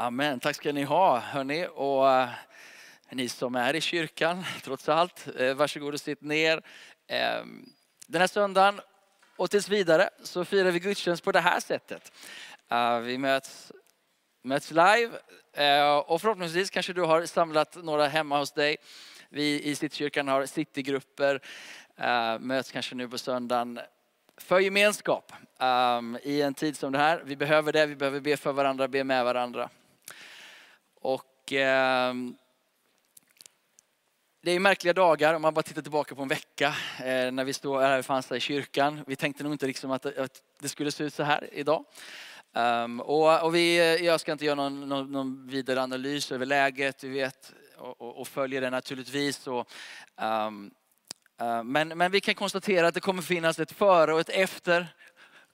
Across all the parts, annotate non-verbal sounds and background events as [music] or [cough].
Amen. Tack ska ni ha, hörni. Och eh, ni som är i kyrkan, trots allt, eh, varsågod och sitt ner. Ehm, den här söndagen och tills vidare så firar vi gudstjänst på det här sättet. Eh, vi möts, möts live och förhoppningsvis kanske du har samlat några hemma hos dig. Vi i Citykyrkan har citygrupper, möts kanske nu på söndagen för gemenskap um, i en tid som det här. Vi behöver det, vi behöver be för varandra, be med varandra. Och ehm, det är märkliga dagar om man bara tittar tillbaka på en vecka eh, när vi står här fanns i kyrkan. Vi tänkte nog inte liksom att, att det skulle se ut så här idag. Um, och, och vi, eh, jag ska inte göra någon, någon, någon vidare analys över läget, vi vet och, och, och följer det naturligtvis. Och, um, uh, men, men vi kan konstatera att det kommer finnas ett före och ett efter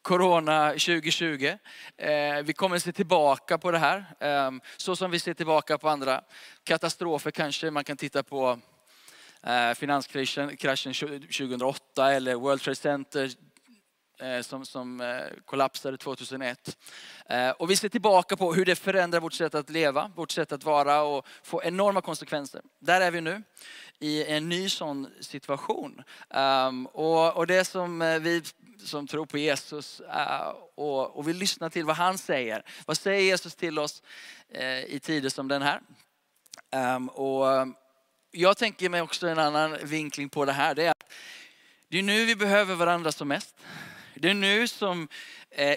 Corona 2020. Eh, vi kommer se tillbaka på det här, ehm, så som vi ser tillbaka på andra katastrofer kanske. Man kan titta på eh, finanskraschen 2008 eller World Trade Center eh, som, som kollapsade 2001. Och vi ser tillbaka på hur det förändrar vårt sätt att leva, vårt sätt att vara och får enorma konsekvenser. Där är vi nu i en ny sån situation. Ehm, och, och det som vi som tror på Jesus eh, och, och vill lyssna till vad han säger. Vad säger Jesus till oss eh, i tider som den här? Ehm, och eh, jag tänker mig också en annan vinkling på det här. Det är, att det är nu vi behöver varandra som mest. Det är nu som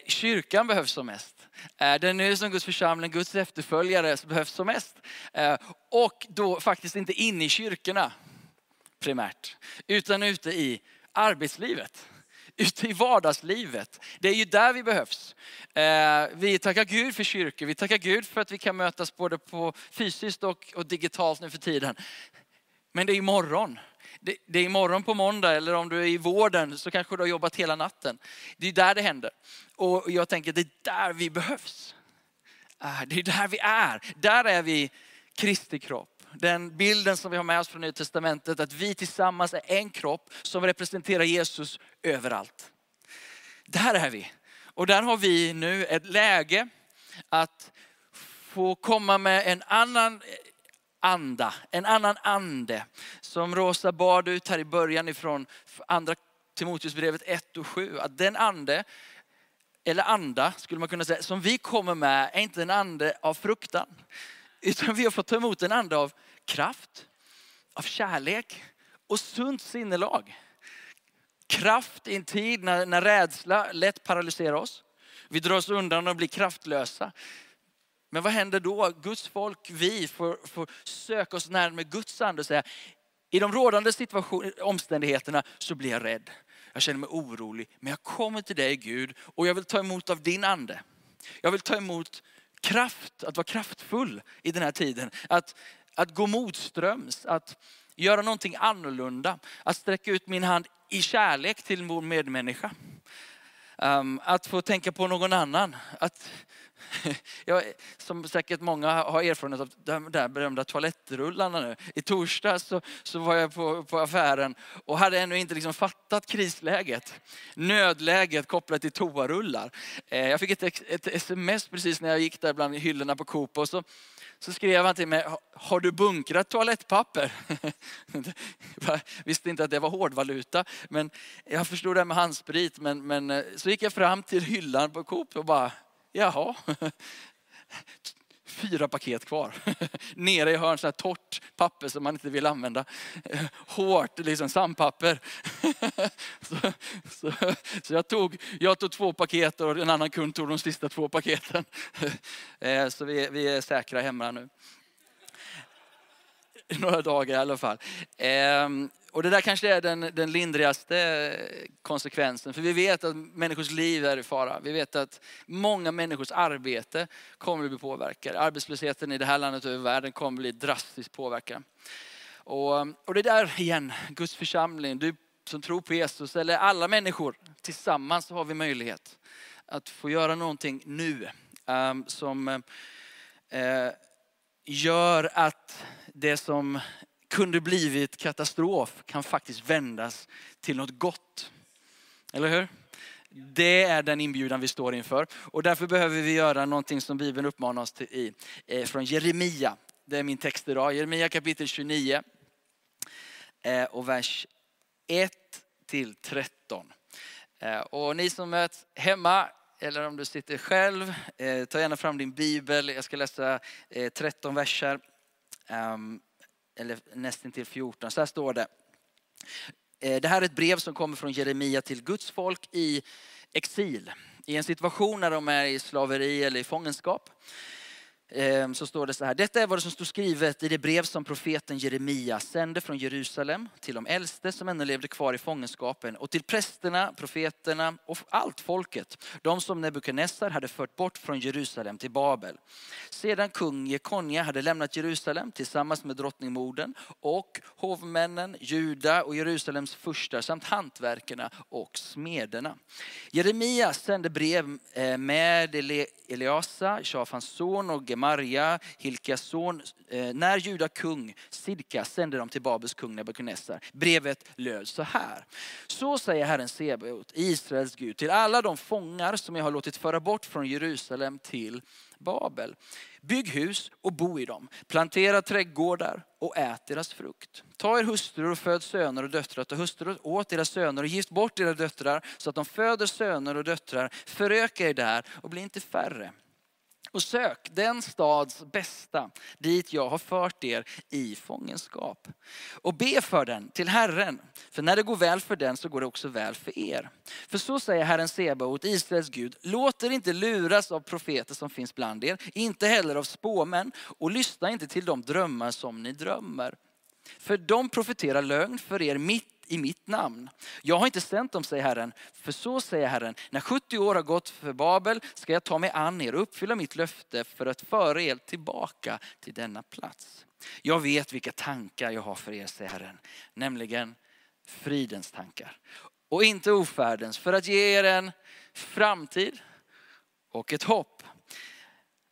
kyrkan behövs som mest. Det är nu som Guds församling, Guds efterföljare behövs som mest. Och då faktiskt inte inne i kyrkorna primärt, utan ute i arbetslivet. Ute i vardagslivet. Det är ju där vi behövs. Eh, vi tackar Gud för kyrkor, vi tackar Gud för att vi kan mötas både på fysiskt och, och digitalt nu för tiden. Men det är imorgon. Det, det är imorgon på måndag eller om du är i vården så kanske du har jobbat hela natten. Det är där det händer. Och jag tänker det är där vi behövs. Ah, det är där vi är. Där är vi Kristi kropp. Den bilden som vi har med oss från Nya Testamentet, att vi tillsammans är en kropp som representerar Jesus överallt. Där är vi. Och där har vi nu ett läge att få komma med en annan eh, anda, en annan ande. Som Rosa bad ut här i början ifrån andra Timoteusbrevet 1 och 7. Att den ande, eller anda skulle man kunna säga, som vi kommer med är inte en ande av fruktan. Utan vi har fått ta emot en ande av kraft, av kärlek och sunt sinnelag. Kraft i en tid när, när rädsla lätt paralyserar oss. Vi drar oss undan och blir kraftlösa. Men vad händer då? Guds folk, vi får, får söka oss närmare Guds ande och säga, i de rådande omständigheterna så blir jag rädd. Jag känner mig orolig, men jag kommer till dig Gud och jag vill ta emot av din ande. Jag vill ta emot kraft, att vara kraftfull i den här tiden. Att, att gå motströms, att göra någonting annorlunda. Att sträcka ut min hand i kärlek till vår medmänniska. Ehm, att få tänka på någon annan. Att, [laughs] jag, som säkert många har erfarenhet av, de där berömda toalettrullarna nu. I torsdags så, så var jag på, på affären och hade ännu inte liksom fattat krisläget. Nödläget kopplat till toarullar. Eh, jag fick ett, ett, sms precis när jag gick där bland hyllorna på Coop och så, så skrev han till mig, har du bunkrat toalettpapper? [laughs] jag visste inte att det var hårdvaluta, men jag förstod det med handsprit. Men, men eh, så gick jag fram till hyllan på Coop och bara, jaha. Fyra paket kvar. [laughs] Nere i hörn, så här torrt papper som man inte vill använda. Eh, hårt, liksom sandpapper. [laughs] Så, så, så, jag, tog, jag tog två paket och en annan kund tog de sista två paketen. [laughs] Eh, så vi, vi är säkra hemma nu. [laughs] Några dagar i alla fall. Ehm, och det där kanske är den, den lindrigaste konsekvensen. För vi vet att människors liv är i fara. Vi vet att många människors arbete kommer att bli påverkade. Arbetslösheten i det här landet och över världen kommer att bli drastiskt påverkad. Och, och det där igen, Guds församling, du som tror på Jesus, eller alla människor tillsammans har vi möjlighet att få göra någonting nu. Um, som uh, gör att det som kunde blivit katastrof kan faktiskt vändas till något gott. Eller hur? Det är den inbjudan vi står inför. Och därför behöver vi göra någonting som Bibeln uppmanar oss till i, eh, från Jeremia. Det är min text idag. Jeremia kapitel 29 eh, och vers 1 till 13. Eh, och ni som möts hemma eller om du sitter själv, eh, ta gärna fram din bibel. Jag ska läsa eh, 13 verser, ehm, eller nästan till 14. Så här står det. Eh, det här är ett brev som kommer från Jeremia till Guds folk i exil. I en situation när de är i slaveri eller i fångenskap. Ehm, så står det så här. Detta är vad som står skrivet i det brev som profeten Jeremia sände från Jerusalem till de äldste som ännu levde kvar i fångenskapen och till prästerna, profeterna och allt folket. De som Nebukadnessar hade fört bort från Jerusalem till Babel. Sedan kung Jekonja hade lämnat Jerusalem tillsammans med drottningmodern och hovmännen, Juda och Jerusalems furstar samt hantverkarna och smederna. Jeremia sände brev eh, med Eliasa, Shafans son och Gemaria, Hilkias son, eh, när Juda kung Sidka sände dem till Babels kung Nebukadnessar. Brevet löd så här. Så säger Herren Sebaot, Israels Gud, till alla de fångar som jag har låtit föra bort från Jerusalem till Babel. Bygg hus och bo i dem. Plantera trädgårdar och ät deras frukt. Ta er hustrur och föd söner och döttrar. Ta hustrur åt era söner och gift bort era döttrar så att de föder söner och döttrar. Föröka er där och bli inte färre. Och sök den stads bästa dit jag har fört er i fångenskap. Och be för den till Herren. För när det går väl för den så går det också väl för er. För så säger Herren Sebaot, Israels Gud, låt er inte luras av profeter som finns bland er, inte heller av spåmän och lyssna inte till de drömmar som ni drömmer. För de profeterar lögn för er mitt i mitt namn. Jag har inte sänt dem, säger Herren. För så säger Herren, när 70 år har gått för Babel ska jag ta mig an er och uppfylla mitt löfte för att föra er tillbaka till denna plats. Jag vet vilka tankar jag har för er, säger Herren, nämligen fridens tankar och inte ofärdens för att ge er en framtid och ett hopp.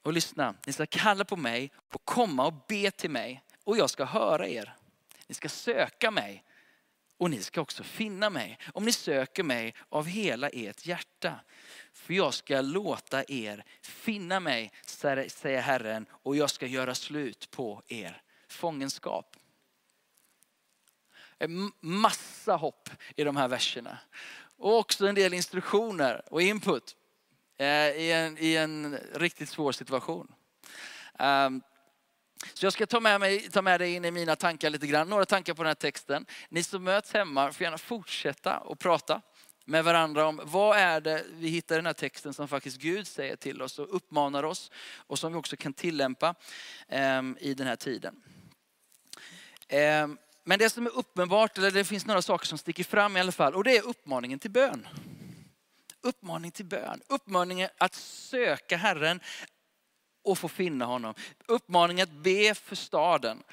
Och lyssna, ni ska kalla på mig och komma och be till mig och jag ska höra er. Ni ska söka mig och ni ska också finna mig om ni söker mig av hela ert hjärta. För jag ska låta er finna mig, säger Herren, och jag ska göra slut på er fångenskap. En massa hopp i de här verserna. Och också en del instruktioner och input eh, i en, i en riktigt svår situation. Ehm, så jag ska ta med, mig, ta med dig in i mina tankar lite grann. Några tankar på den här texten. Ni som möts hemma får gärna fortsätta och prata med varandra om vad är det vi hittar i den här texten som faktiskt Gud säger till oss och uppmanar oss och som vi också kan tillämpa ehm, i den här tiden. Ehm, men det som är uppenbart, eller det finns några saker som sticker fram i alla fall och det är uppmaningen till bön. Uppmaning till bön, uppmaningen att söka Herren, och få finna honom. Uppmaningen att be för staden.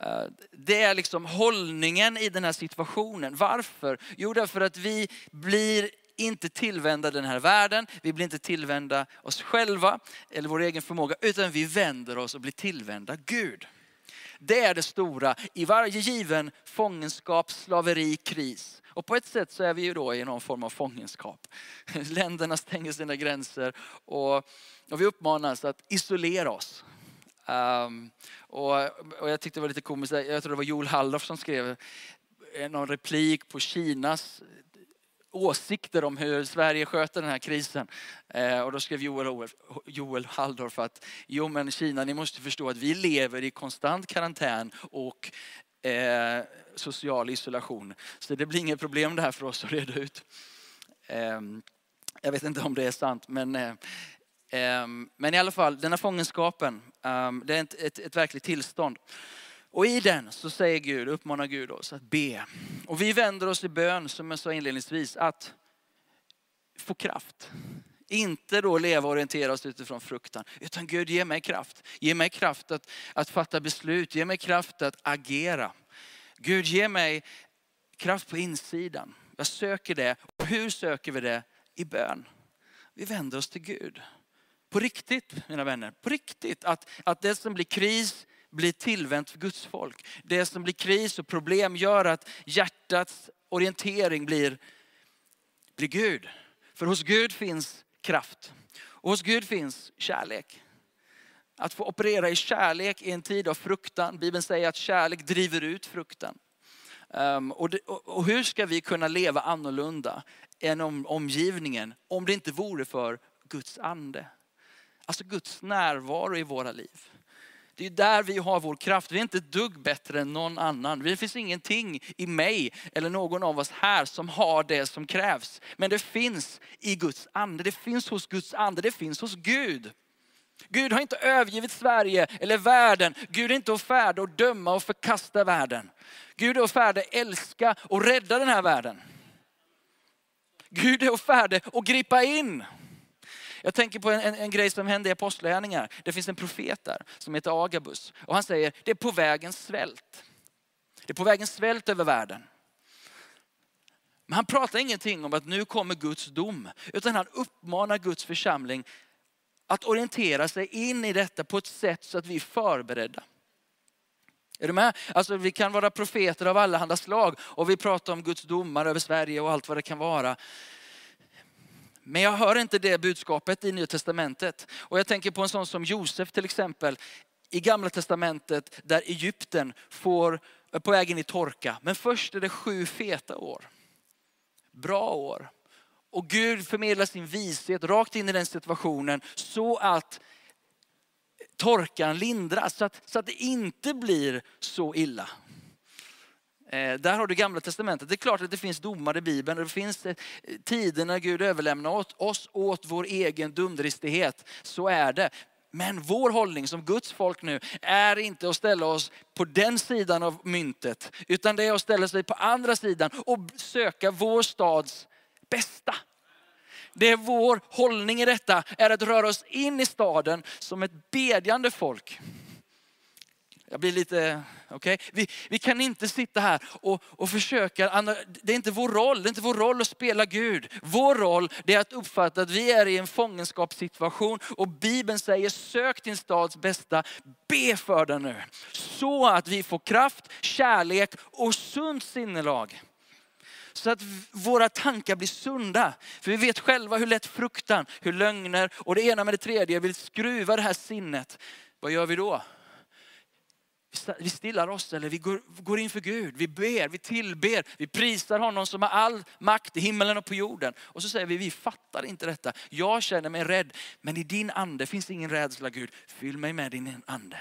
Eh, det är liksom hållningen i den här situationen. Varför? Jo, därför att vi blir inte tillvända den här världen, vi blir inte tillvända oss själva eller vår egen förmåga, utan vi vänder oss och blir tillvända Gud. Det är det stora i varje given fångenskap, slaveri, kris. Och på ett sätt så är vi ju då i någon form av fångenskap. [laughs] Länderna stänger sina gränser och, och vi uppmanas att isolera oss. Um, och, och, jag tyckte det var lite komiskt, jag tror det var Joel Halldorf som skrev någon replik på Kinas åsikter om hur Sverige sköter den här krisen. Eh, och då skrev Joel, Joel Halldorf att, jo men Kina ni måste förstå att vi lever i konstant karantän och eh, social isolation. Så det blir inget problem det här för oss att reda ut. Eh, jag vet inte om det är sant men eh, ehm, men i alla fall, den här fångenskapen, ehm, det är ett, ett, ett verkligt tillstånd. Och i den så säger Gud, uppmanar Gud oss att be. Och vi vänder oss i bön, som jag sa inledningsvis, att få kraft. Inte då leva och orientera oss utifrån fruktan. Utan Gud, ge mig kraft. Ge mig kraft att, att fatta beslut. Ge mig kraft att agera. Gud, ge mig kraft på insidan. Jag söker det. Och hur söker vi det? I bön. Vi vänder oss till Gud. På riktigt, mina vänner. På riktigt. Att, att det som blir kris blir tillvänt för Guds folk. Det som blir kris och problem gör att hjärtats orientering blir, blir Gud. För hos Gud finns kraft. Och hos Gud finns kärlek. Att få operera i kärlek i en tid av fruktan. Bibeln säger att kärlek driver ut fruktan. Um, och, det, och, och, hur ska vi kunna leva annorlunda än om, omgivningen om det inte vore för Guds ande? Alltså Guds närvaro i våra liv. Det är där vi har vår kraft. Vi är inte ett dugg bättre än någon annan. Det finns ingenting i mig eller någon av oss här som har det som krävs. Men det finns i Guds ande. Det finns hos Guds ande. Det finns hos Gud. Gud har inte övergivit Sverige eller världen. Gud är inte färdig att döma och förkasta världen. Gud är färdig att älska och rädda den här världen. Gud är färdig att gripa in. Jag tänker på en, en, en grej som hände i apostlagärningarna. Det finns en profet där som heter Agabus. Och han säger, det är på vägen svält. Det är på vägen svält över världen. Men han pratar ingenting om att nu kommer Guds dom. Utan han uppmanar Guds församling att orientera sig in i detta på ett sätt så att vi är förberedda. Är du med? Alltså, vi kan vara profeter av alla slag och vi pratar om Guds domar över Sverige och allt vad det kan vara. Men jag hör inte det budskapet i Nya Testamentet. Och jag tänker på en sån som Josef till exempel i Gamla Testamentet där Egypten får på vägen i torka. Men först är det sju feta år. Bra år. Och Gud förmedlar sin vishet rakt in i den situationen så att torkan lindras. Så att, så att det inte blir så illa. Eh, där har du gamla testamentet. Det är klart att det finns domar i Bibeln. Det finns eh, tider när Gud överlämnar åt oss åt vår egen dumdristighet. Så är det. Men vår hållning som Guds folk nu är inte att ställa oss på den sidan av myntet. Utan det är att ställa sig på andra sidan och söka vår stads bästa. Det är vår hållning i detta, är att röra oss in i staden som ett bedjande folk. Jag blir lite, okej? Okay? Vi, vi kan inte sitta här och, och försöka, det är inte vår roll, det är inte vår roll att spela Gud. Vår roll det är att uppfatta att vi är i en fångenskapssituation och Bibeln säger sök din stads bästa, be för den nu. Så att vi får kraft, kärlek och sunt sinnelag. Så att våra tankar blir sunda. För vi vet själva hur lätt fruktan, hur lögner och det ena med det tredje vill skruva det här sinnet. Vad gör vi då? Vi stillar oss eller vi går, går inför Gud. Vi ber, vi tillber, vi prisar honom som har all makt i himmelen och på jorden. Och så säger vi, vi fattar inte detta. Jag känner mig rädd, men i din ande finns ingen rädsla Gud. Fyll mig med din ande.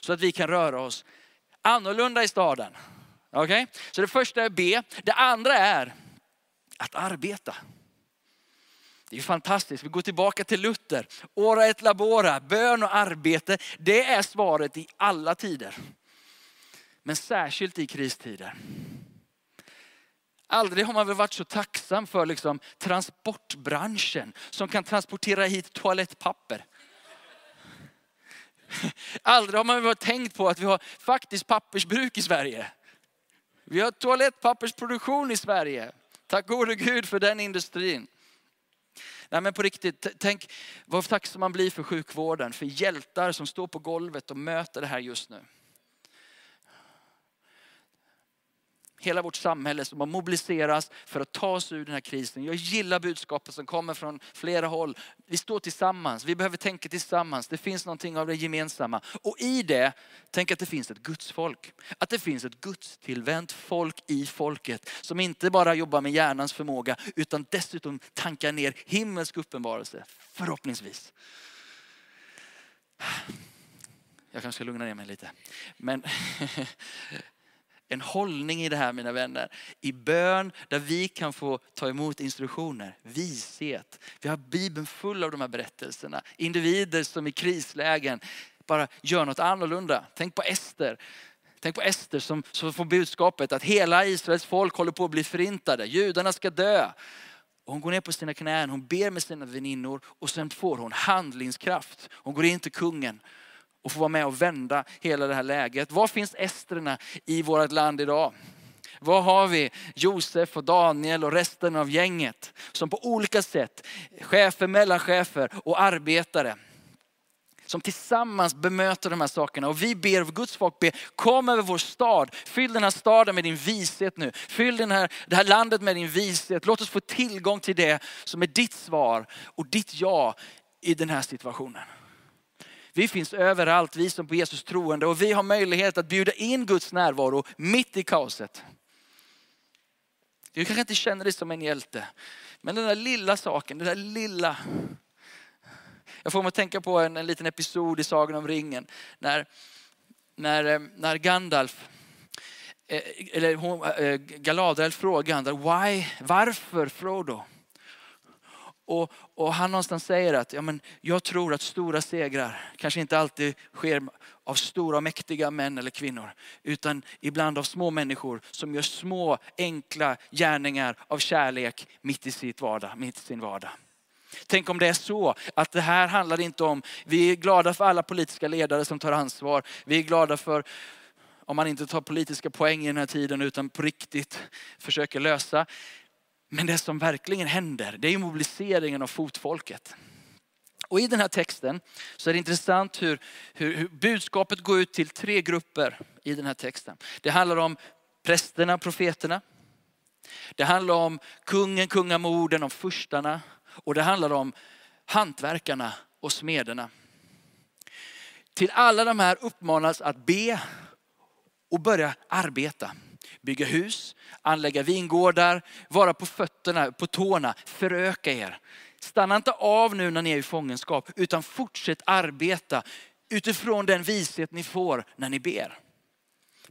Så att vi kan röra oss annorlunda i staden. Okej? Okay? Så det första är be. Det andra är att arbeta. Det är fantastiskt. Vi går tillbaka till Luther. Ora et labora, bön och arbete. Det är svaret i alla tider. Men särskilt i kristider. Aldrig har man väl varit så tacksam för liksom transportbranschen som kan transportera hit toalettpapper. Aldrig har man väl tänkt på att vi har faktiskt pappersbruk i Sverige. Vi har toalettpappersproduktion i Sverige. Tack gode Gud för den industrin. Nej men på riktigt, tänk vad tacksam man blir för sjukvården, för hjältar som står på golvet och möter det här just nu. Hela vårt samhälle som har mobiliserats för att ta oss ur den här krisen. Jag gillar budskapet som kommer från flera håll. Vi står tillsammans, vi behöver tänka tillsammans. Det finns någonting av det gemensamma. Och i det, tänk att det finns ett gudsfolk. Att det finns ett gudstillvänt folk i folket som inte bara jobbar med hjärnans förmåga utan dessutom tankar ner himmelsk uppenbarelse. Förhoppningsvis. Jag kanske ska lugna ner mig lite. Men [laughs] en hållning i det här mina vänner. I bön där vi kan få ta emot instruktioner, vishet. Vi har Bibeln full av de här berättelserna. Individer som i krislägen bara gör något annorlunda. Tänk på Ester. Tänk på Ester som, som får budskapet att hela Israels folk håller på att bli förintade. Judarna ska dö. Och hon går ner på sina knän, hon ber med sina väninnor och sen får hon handlingskraft. Hon går in till kungen och få vara med och vända hela det här läget. Var finns esterna i vårt land idag? Var har vi Josef och Daniel och resten av gänget som på olika sätt, chefer, mellanchefer och arbetare, som tillsammans bemöter de här sakerna. Och vi ber, Guds folk ber, kom över vår stad. Fyll den här staden med din vishet nu. Fyll den här, det här landet med din vishet. Låt oss få tillgång till det som är ditt svar och ditt ja i den här situationen. Vi finns överallt, vi som på Jesus troende och vi har möjlighet att bjuda in Guds närvaro mitt i kaoset. Du kanske inte känner dig som en hjälte, men den där lilla saken, den där lilla. Jag får mig att tänka på en, en liten episod i Sagan om ringen. När, när, eh, när Gandalf, eh, eller hon, eh, Galadriel frågar Gandalf, Why, varför Frodo? Och, och, han någonstans säger att ja, men jag tror att stora segrar kanske inte alltid sker av stora och mäktiga män eller kvinnor. Utan ibland av små människor som gör små enkla gärningar av kärlek mitt i, sitt vardag, mitt i sin vardag. Tänk om det är så att det här handlar inte om, vi är glada för alla politiska ledare som tar ansvar. Vi är glada för om man inte tar politiska poäng i den här tiden utan på riktigt försöker lösa. Men det som verkligen händer, det är mobiliseringen av fotfolket. Och i den här texten så är det intressant hur, hur, hur, budskapet går ut till tre grupper i den här texten. Det handlar om prästerna, profeterna. Det handlar om kungen, kungamorden, om furstarna. Och det handlar om hantverkarna och smederna. Till alla de här uppmanas att be och börja arbeta bygga hus, anlägga vingårdar, vara på fötterna, på tårna, föröka er. Stanna inte av nu när ni är i fångenskap, utan fortsätt arbeta utifrån den vishet ni får när ni ber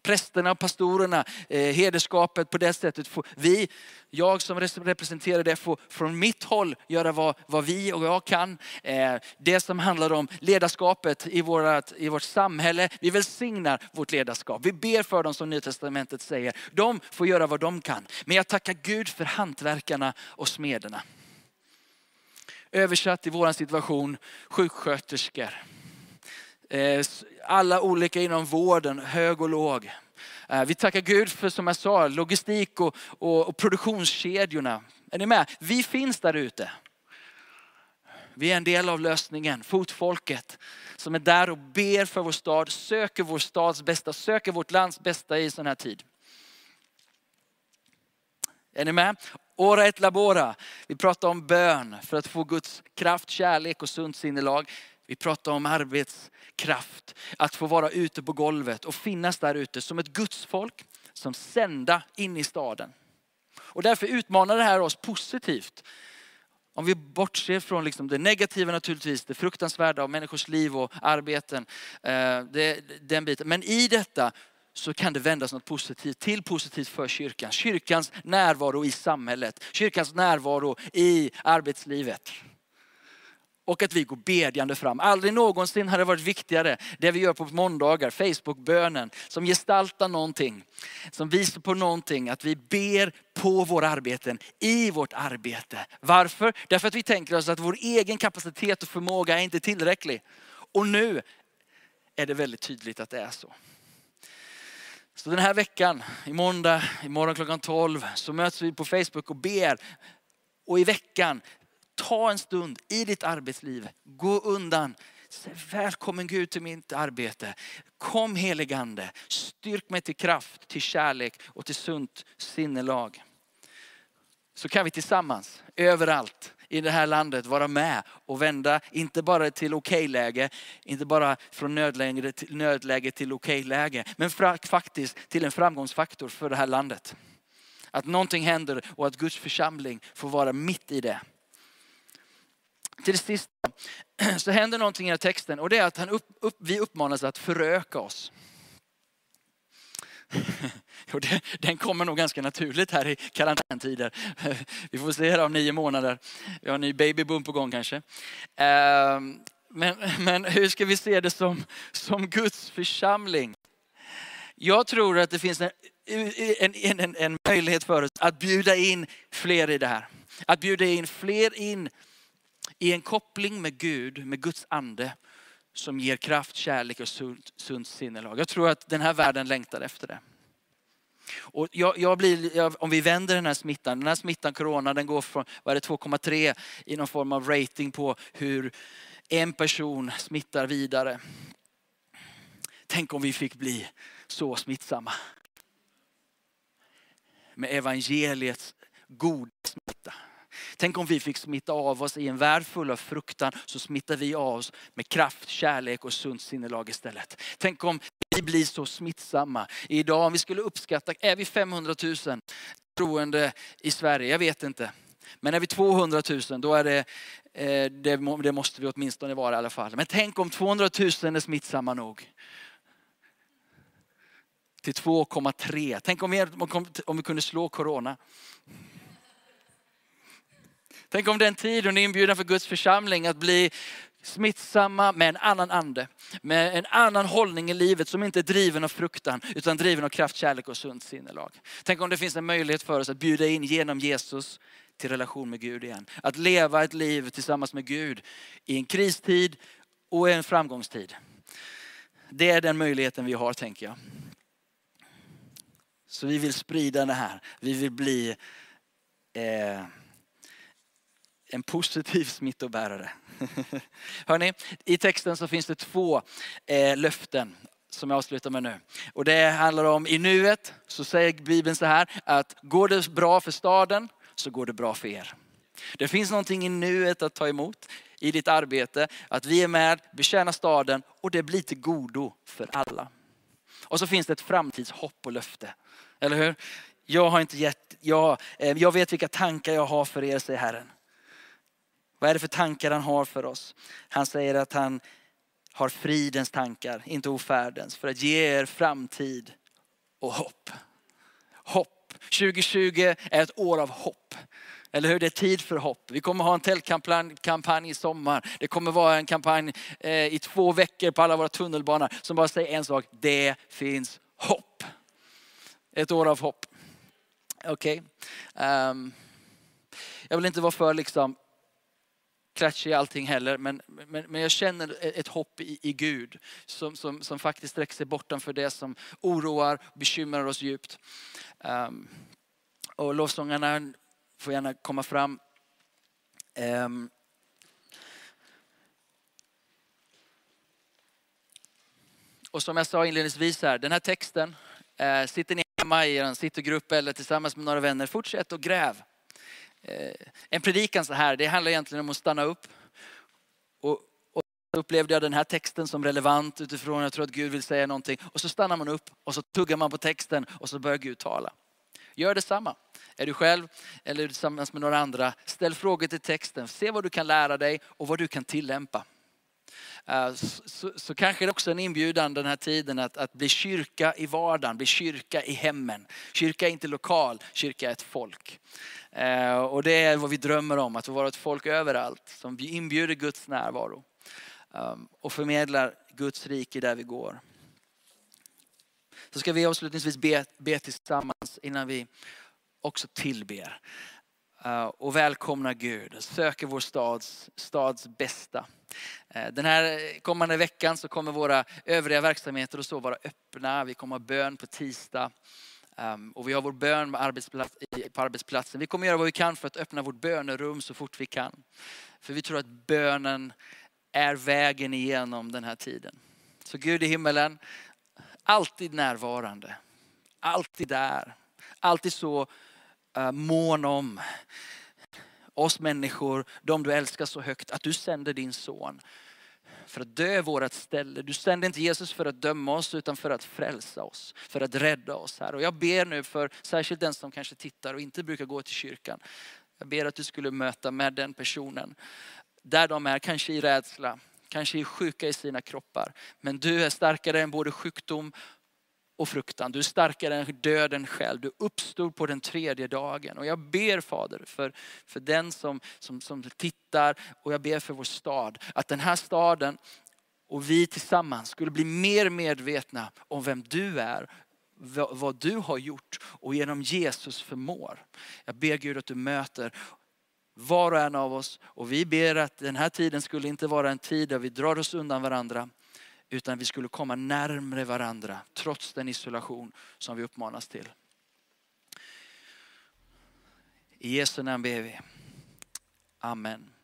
prästerna och pastorerna, eh, hederskapet på det sättet. Får vi, jag som representerar det, får från mitt håll göra vad, vad vi och jag kan. Eh, det som handlar om ledarskapet i, vårat, i vårt samhälle, vi välsignar vårt ledarskap. Vi ber för dem som Nya Testamentet säger. De får göra vad de kan. Men jag tackar Gud för hantverkarna och smederna. Översatt i vår situation, sjuksköterskor Eh, alla olika inom vården, hög och låg. Eh, vi tackar Gud för, som jag sa, logistik och, och, och produktionskedjorna. Är ni med? Vi finns där ute. Vi är en del av lösningen, fotfolket som är där och ber för vår stad, söker vår stads bästa, söker vårt lands bästa i sån här tid. Är ni med? Ora et labora. Vi pratar om bön för att få Guds kraft, kärlek och sunt sinnelag. Vi pratar om arbetskraft, att få vara ute på golvet och finnas där ute som ett gudsfolk som sända in i staden. Och därför utmanar det här oss positivt. Om vi bortser från liksom det negativa naturligtvis, det fruktansvärda av människors liv och arbeten. Eh, det, den biten. Men i detta så kan det vändas något positivt till positivt för kyrkan. Kyrkans närvaro i samhället, kyrkans närvaro i arbetslivet och att vi går bedjande fram. Aldrig någonsin har det varit viktigare det vi gör på måndagar, Facebookbönen, som gestaltar någonting, som visar på någonting, att vi ber på våra arbeten, i vårt arbete. Varför? Därför att vi tänker oss att vår egen kapacitet och förmåga är inte tillräcklig. Och nu är det väldigt tydligt att det är så. Så den här veckan, i måndag, imorgon klockan 12, så möts vi på Facebook och ber. Och i veckan Ta en stund i ditt arbetsliv. Gå undan. Säg, välkommen Gud till mitt arbete. Kom heligande. Styrk mig till kraft, till kärlek och till sunt sinnelag. Så kan vi tillsammans, överallt i det här landet vara med och vända, inte bara till okej läge, inte bara från nödläge till, nödläge till okejläge, men faktiskt till en framgångsfaktor för det här landet. Att någonting händer och att Guds församling får vara mitt i det. Till sist [clears throat] så händer någonting i den här texten och det är att han upp, upp, vi uppmanas att föröka oss. [laughs] Och det, den kommer nog ganska naturligt här i karantäntider. [laughs] Vi får se här om nio månader. Vi har en ny babyboom på gång kanske. Ehm, men, [laughs] men hur ska vi se det som, som Guds församling? Jag tror att det finns en, en, en, en möjlighet för oss att bjuda in fler i det här. Att bjuda in fler in i en koppling med Gud, med Guds ande som ger kraft, kärlek och sunt, sunt sinnelag. Jag tror att den här världen längtar efter det. Och jag, jag blir, jag, om vi vänder den här smittan, den här smittan corona den går från 2,3 i någon form av rating på hur en person smittar vidare. Tänk om vi fick bli så smittsamma. Med evangeliets goda smitta. Tänk om vi fick smitta av oss i en värld full av fruktan, så smittar vi av oss med kraft, kärlek och sunt sinnelag istället. Tänk om vi blir så smittsamma. Idag om vi skulle uppskatta, är vi 500 000 troende i Sverige? Jag vet inte. Men är vi 200 000 då är det, eh, det, måste vi åtminstone vara i alla fall. Men tänk om 200 000 är smittsamma nog till 2,3. Tänk om vi, om vi kunde slå corona. Tänk om den tiden är inbjudan för Guds församling att bli smittsamma med en annan ande. Med en annan hållning i livet som inte är driven av fruktan utan driven av kraft, kärlek och sunt sinnelag. Tänk om det finns en möjlighet för oss att bjuda in genom Jesus till relation med Gud igen. Att leva ett liv tillsammans med Gud i en kristid och i en framgångstid. Det är den möjligheten vi har tänker jag. Så vi vill sprida det här. Vi vill bli eh, en positiv [laughs] smittobärare. [laughs] Hörrni, i texten så finns det två eh, löften som jag avslutar med nu. Och det handlar om i nuet så säger Bibeln så här att går det bra för staden så går det bra för er. Det finns någonting i nuet att ta emot i ditt arbete, att vi är med, betjänar staden och det blir till godo för alla. Och så finns det ett framtidshopp och löfte. Eller hur? Jag har inte gett, jag, eh, jag vet vilka tankar jag har för er, säger Herren. Vad är det för tankar han har för oss? Han säger att han har fridens tankar, inte ofärdens, för att ge er framtid och hopp. Hopp. 2020 är ett år av hopp. Eller hur? Det är tid för hopp. Vi kommer ha en tältkampanj i sommar. Det kommer vara en kampanj eh, i två veckor på alla våra tunnelbanor som bara säger en sak. Det finns hopp. Ett år av hopp. Okej. Okay. Um, jag vill inte vara för liksom klatschig i allting heller, men, men, men jag känner ett hopp i, i Gud som, som, som faktiskt sträcker sig bortanför det som oroar och bekymrar oss djupt. Um, och lovsångarna får gärna komma fram. Um, och som jag sa inledningsvis här, den här texten, eh, sitter ni hemma i er sittergrupp eller tillsammans med några vänner, fortsätt och gräv. Eh, en predikan så här, det handlar egentligen om att stanna upp. Och, och upplevde jag den här texten som relevant utifrån, jag tror att Gud vill säga någonting. Och så stannar man upp och så tuggar man på texten och så börjar Gud tala. Gör detsamma. Är du själv eller tillsammans med några andra, ställ frågor till texten. Se vad du kan lära dig och vad du kan tillämpa. Eh, så, så, kanske det också är en inbjudan den här tiden att, att bli kyrka i vardagen, bli kyrka i hemmen. Kyrka är inte lokal, kyrka är ett folk. Eh, och det är vad vi drömmer om, att vara ett folk överallt som inbjuder Guds närvaro. Ehm, och förmedlar Guds rike där vi går. Så ska vi avslutningsvis be, be tillsammans innan vi också tillber. Eh, och välkomnar Gud, söker vår stads, stads bästa. Eh, den här kommande veckan så kommer våra övriga verksamheter och så vara öppna. Vi kommer ha bön på tisdag. Ehm, och vi har vår bön på arbetsplatsen. Vi kommer göra vad vi kan för att öppna vårt bönerum så fort vi kan. För vi tror att bönen är vägen igenom den här tiden. Så Gud i himmelen, alltid närvarande. Alltid där. Alltid så eh, mån om oss människor, de du älskar så högt, att du sänder din son för att dö vårat ställe. Du sände inte Jesus för att döma oss utan för att frälsa oss, för att rädda oss. här. Och jag ber nu för särskilt den som kanske tittar och inte brukar gå till kyrkan. Jag ber att du skulle möta med den personen där de är, kanske i rädsla, kanske är sjuka i sina kroppar. Men du är starkare än både sjukdom och fruktan. Du är starkare än döden själv. Du uppstod på den tredje dagen. Och jag ber Fader för, för den som, som, som tittar och jag ber för vår stad. Att den här staden och vi tillsammans skulle bli mer medvetna om vem du är, vad du har gjort och genom Jesus förmår. Jag ber Gud att du möter var och en av oss och vi ber att den här tiden skulle inte vara en tid där vi drar oss undan varandra utan vi skulle komma närmre varandra trots den isolation som vi uppmanas till. I Jesu namn ber vi. Amen.